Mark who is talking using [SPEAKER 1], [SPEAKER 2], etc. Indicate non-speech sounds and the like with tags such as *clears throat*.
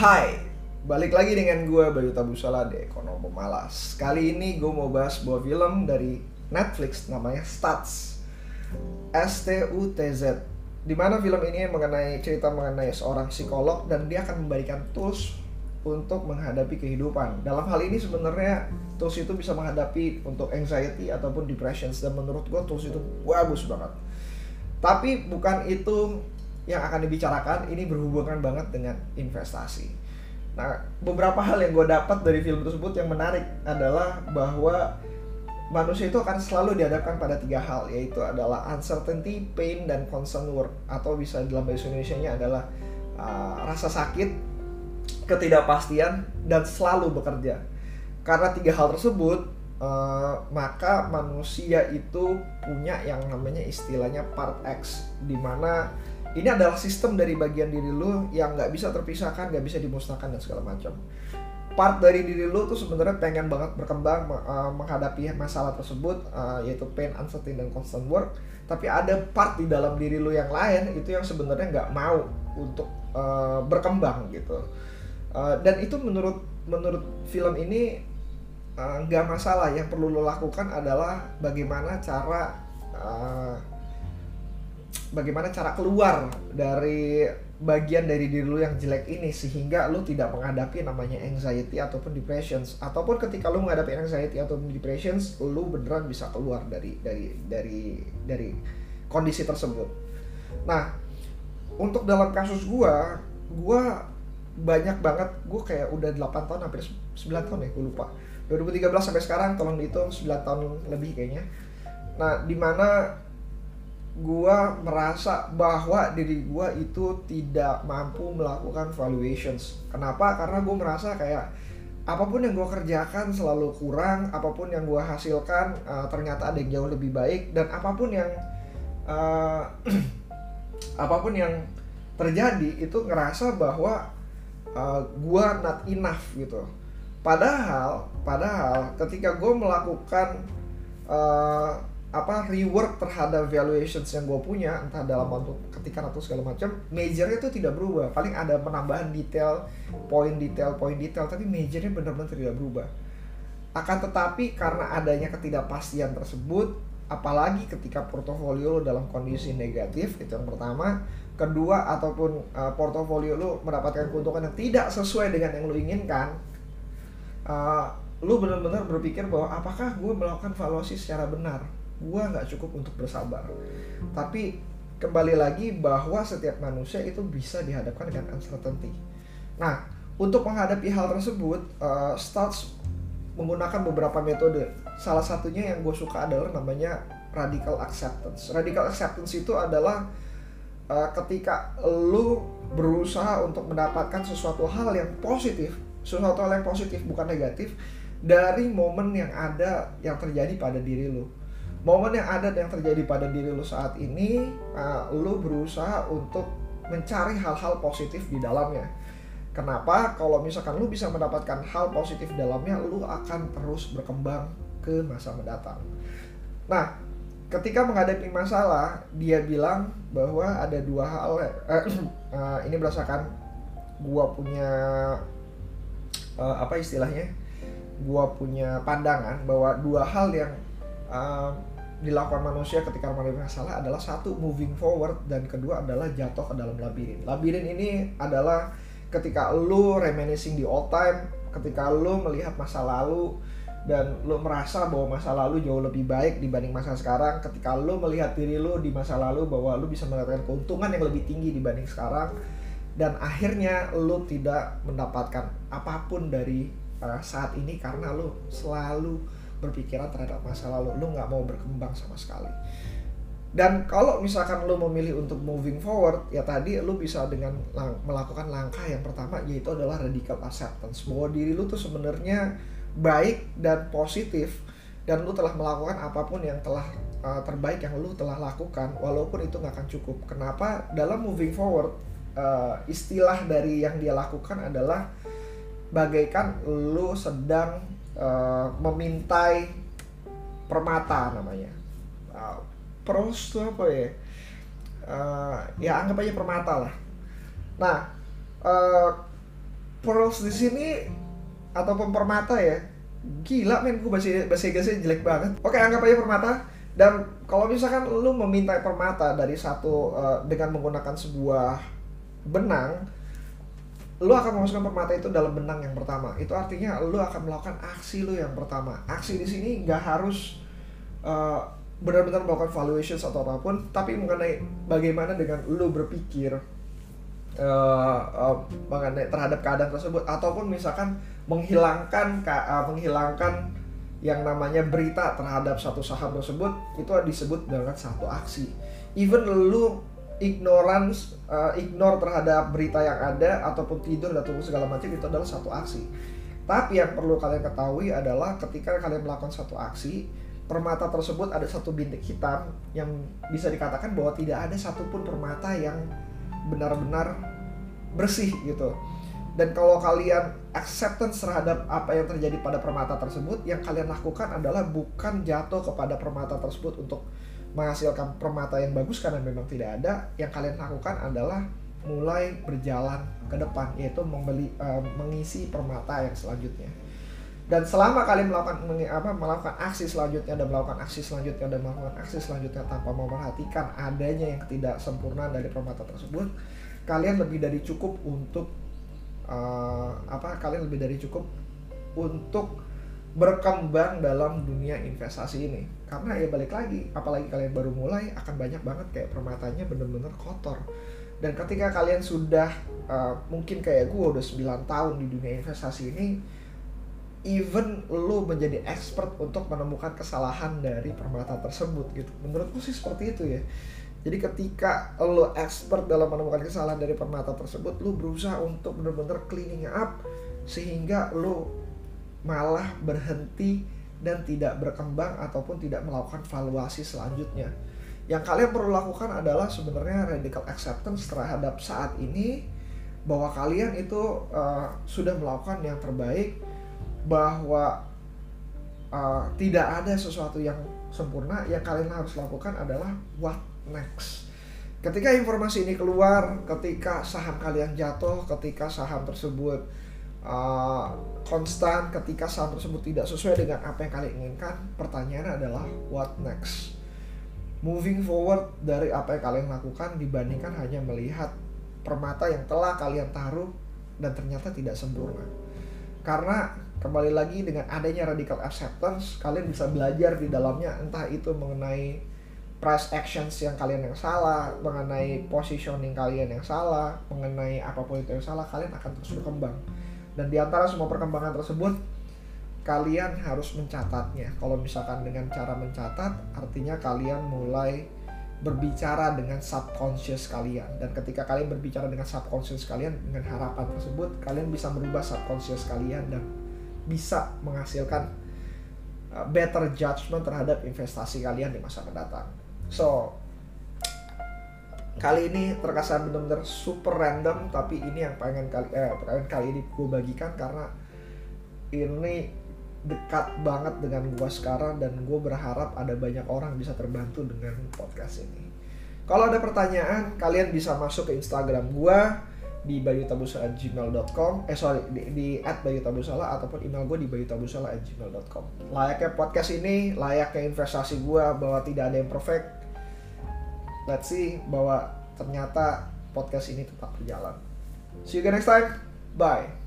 [SPEAKER 1] Hai, balik lagi dengan gue Bayu Tabusala di Ekonomi Malas Kali ini gue mau bahas sebuah film dari Netflix namanya Stats S-T-U-T-Z Di mana film ini mengenai cerita mengenai seorang psikolog dan dia akan memberikan tools untuk menghadapi kehidupan. Dalam hal ini sebenarnya tools itu bisa menghadapi untuk anxiety ataupun depression dan menurut gue tools itu bagus banget. Tapi bukan itu yang akan dibicarakan ini berhubungan banget dengan investasi. Nah, beberapa hal yang gue dapat dari film tersebut yang menarik adalah bahwa manusia itu akan selalu dihadapkan pada tiga hal yaitu adalah uncertainty, pain, dan concern work atau bisa dalam bahasa Indonesia-nya adalah uh, rasa sakit, ketidakpastian, dan selalu bekerja. Karena tiga hal tersebut, uh, maka manusia itu punya yang namanya istilahnya part X, di mana ini adalah sistem dari bagian diri lu yang nggak bisa terpisahkan, nggak bisa dimusnahkan dan segala macam. Part dari diri lu tuh sebenarnya pengen banget berkembang uh, menghadapi masalah tersebut uh, yaitu pain, uncertainty dan constant work. Tapi ada part di dalam diri lu yang lain itu yang sebenarnya nggak mau untuk uh, berkembang gitu. Uh, dan itu menurut menurut film ini nggak uh, masalah. Yang perlu lo lakukan adalah bagaimana cara uh, bagaimana cara keluar dari bagian dari diri lu yang jelek ini sehingga lu tidak menghadapi namanya anxiety ataupun depressions ataupun ketika lu menghadapi anxiety ataupun depressions lu beneran bisa keluar dari dari dari dari kondisi tersebut. Nah, untuk dalam kasus gua, gua banyak banget gua kayak udah 8 tahun hampir 9 tahun ya gua lupa. 2013 sampai sekarang tolong dihitung 9 tahun lebih kayaknya. Nah, di mana gua merasa bahwa diri gua itu tidak mampu melakukan valuations. Kenapa? Karena gua merasa kayak apa pun yang gua kerjakan selalu kurang, apa pun yang gua hasilkan uh, ternyata ada yang jauh lebih baik dan apa pun yang uh, *clears throat* apa pun yang terjadi itu ngerasa bahwa uh, gua not enough gitu. Padahal, padahal ketika gue melakukan uh, apa reward terhadap valuations yang gue punya entah dalam bentuk ketikan atau segala macam majornya itu tidak berubah. Paling ada penambahan detail poin detail poin detail tapi majornya benar-benar tidak berubah. Akan tetapi karena adanya ketidakpastian tersebut apalagi ketika portofolio lo dalam kondisi negatif itu yang pertama. Kedua ataupun uh, portofolio lo mendapatkan keuntungan yang tidak sesuai dengan yang lo inginkan uh, lo benar-benar berpikir bahwa apakah gue melakukan valuasi secara benar gue nggak cukup untuk bersabar. Tapi kembali lagi bahwa setiap manusia itu bisa dihadapkan dengan uncertainty. Nah untuk menghadapi hal tersebut uh, starts menggunakan beberapa metode. Salah satunya yang gue suka adalah namanya radical acceptance. Radical acceptance itu adalah uh, ketika lu berusaha untuk mendapatkan sesuatu hal yang positif sesuatu hal yang positif bukan negatif dari momen yang ada yang terjadi pada diri lu momen yang ada yang terjadi pada diri lu saat ini uh, lu berusaha untuk mencari hal-hal positif di dalamnya. Kenapa? Kalau misalkan lu bisa mendapatkan hal positif di dalamnya lu akan terus berkembang ke masa mendatang. Nah ketika menghadapi masalah dia bilang bahwa ada dua hal eh, uh, *clears throat* ini berdasarkan gua punya uh, apa istilahnya? Gua punya pandangan bahwa dua hal yang uh, dilakukan manusia ketika menghadapi masalah adalah satu moving forward dan kedua adalah jatuh ke dalam labirin. Labirin ini adalah ketika lu reminiscing di old time, ketika lu melihat masa lalu dan lu merasa bahwa masa lalu jauh lebih baik dibanding masa sekarang, ketika lu melihat diri lu di masa lalu bahwa lu bisa mendapatkan keuntungan yang lebih tinggi dibanding sekarang dan akhirnya lu tidak mendapatkan apa pun dari uh, saat ini karena lu selalu berpikiran terhadap masa lalu lu nggak mau berkembang sama sekali. Dan kalau misalkan lu memilih untuk moving forward ya tadi lu bisa dengan lang melakukan langkah yang pertama yaitu adalah radical acceptance. Bahwa diri lu tuh sebenarnya baik dan positif dan lu telah melakukan apa pun yang telah uh, terbaik yang lu telah lakukan walaupun itu nggak akan cukup. Kenapa? Dalam moving forward uh, istilah dari yang dia lakukan adalah bagaikan lu sedang uh, memintai permata namanya. Uh, pros itu apa ya? Uh, ya anggap aja permata lah. Nah uh, pearls di sini ataupun permata ya gila men gue bahasa bahasa Inggrisnya jelek banget. Oke anggap aja permata. Dan kalau misalkan lu meminta permata dari satu uh, dengan menggunakan sebuah benang lu akan memasukkan permata itu dalam benang yang pertama. Itu artinya lu akan melakukan aksi lu yang pertama. Aksi di sini nggak harus uh, benar-benar melakukan valuations atau apa pun tapi mengenai bagaimana dengan lu berpikir uh, uh, mengenai terhadap keadaan tersebut ataupun misalkan menghilangkan uh, menghilangkan yang namanya berita terhadap satu saham tersebut itu disebut dengan satu aksi. Even lu ignorance uh, ignore terhadap berita yang ada ataupun tidur atau segala macam itu adalah satu aksi tapi yang perlu kalian ketahui adalah ketika kalian melakukan satu aksi permata tersebut ada satu bintik hitam yang bisa dikatakan bahwa tidak ada satupun permata yang benar-benar bersih gitu. Dan kalau kalian acceptance terhadap apa yang terjadi pada permata tersebut, yang kalian lakukan adalah bukan jatuh kepada permata tersebut untuk menghasilkan permata yang bagus karena memang tidak ada. Yang kalian lakukan adalah mulai berjalan ke depan, yaitu membeli uh, mengisi permata yang selanjutnya dan selama kalian melakukan apa melakukan aksi selanjutnya dan melakukan aksi selanjutnya dan melakukan aksi selanjutnya tanpa memperhatikan adanya yang tidak sempurna dari permata tersebut kalian lebih dari cukup untuk uh, apa kalian lebih dari cukup untuk berkembang dalam dunia investasi ini. Karena ya balik lagi apalagi kalian baru mulai akan banyak banget kayak permatanya bener-bener kotor. Dan ketika kalian sudah uh, mungkin kayak gue udah 9 tahun di dunia investasi ini even lu menjadi expert untuk menemukan kesalahan dari permata tersebut gitu. Menurutku sih seperti itu ya. Jadi ketika lu expert dalam menemukan kesalahan dari permata tersebut lu berusaha untuk benar-benar cleaning up sehingga lu malah berhenti dan tidak berkembang ataupun tidak melakukan valuasi selanjutnya. Yang kalian perlu lakukan adalah sebenarnya radical acceptance terhadap saat ini bahwa kalian itu uh, sudah melakukan yang terbaik bahwa uh, tidak ada sesuatu yang sempurna yang kalian harus lakukan adalah what next. Ketika informasi ini keluar ketika saham kalian jatuh ketika saham tersebut uh, konstan ketika saham tersebut tidak sesuai dengan apa yang kalian inginkan pertanyaan adalah what next? Moving forward dari apa yang kalian lakukan dibandingkan hanya melihat permata yang telah kalian taruh dan ternyata tidak sempurna. Karena kembali lagi dengan adanya radical acceptance kalian bisa belajar di dalamnya entah itu mengenai price actions yang kalian yang salah mengenai positioning kalian yang salah mengenai apa pun itu yang salah kalian akan terus berkembang dan di antara semua perkembangan tersebut kalian harus mencatatnya kalau misalkan dengan cara mencatat artinya kalian mulai berbicara dengan subconscious kalian dan ketika kalian berbicara dengan subconscious kalian dengan harapan tersebut kalian bisa merubah subconscious kalian dan bisa menghasilkan uh, better judgment terhadap investasi kalian di masa mendatang. So, kali ini terkesan benar-benar super random tapi ini yang pengen kali eh, pengen kali ini gue bagikan karena ini dekat banget dengan gue sekarang dan gue berharap ada banyak orang bisa terbantu dengan podcast ini. Kalau ada pertanyaan, kalian bisa masuk ke Instagram gue di bayutabusala@gmail.com eh sorry di, di at bayutabusala ataupun email gue di bayutabusala@gmail.com layaknya podcast ini layaknya investasi gue bahwa tidak ada yang perfect let's see bahwa ternyata podcast ini tetap berjalan. See you again next time. Bye